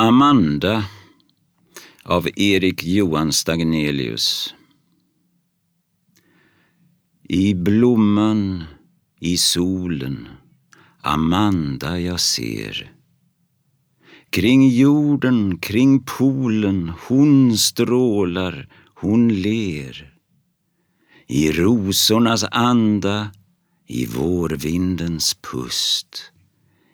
Amanda av Erik Johan Stagnelius. I blomman, i solen, Amanda jag ser. Kring jorden, kring polen, hon strålar, hon ler. I rosornas anda, i vårvindens pust.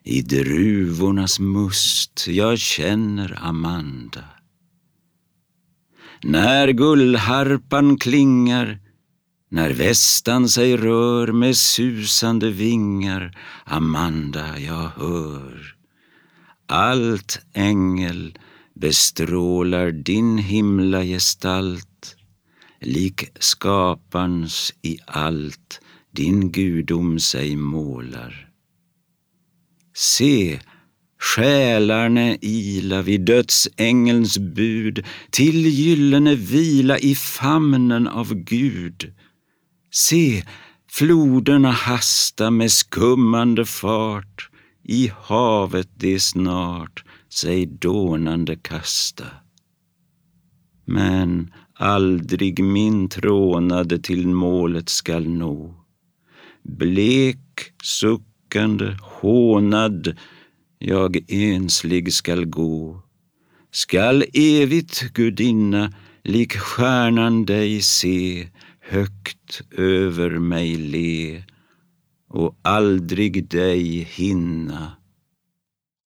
I druvornas must jag känner Amanda. När gullharpan klingar, när västan sig rör med susande vingar, Amanda jag hör. Allt ängel bestrålar din himla gestalt, lik skaparns i allt din gudom sig målar. Se, själarne ila vid dödsängelns bud till gyllene vila i famnen av Gud. Se, floderna hasta med skummande fart i havet det snart sig dånande kasta. Men aldrig min trånade till målet skall nå. Blek suck suckande, hånad, jag enslig skall gå. Skall evigt, gudinna, lik stjärnan dig se, högt över mig le och aldrig dig hinna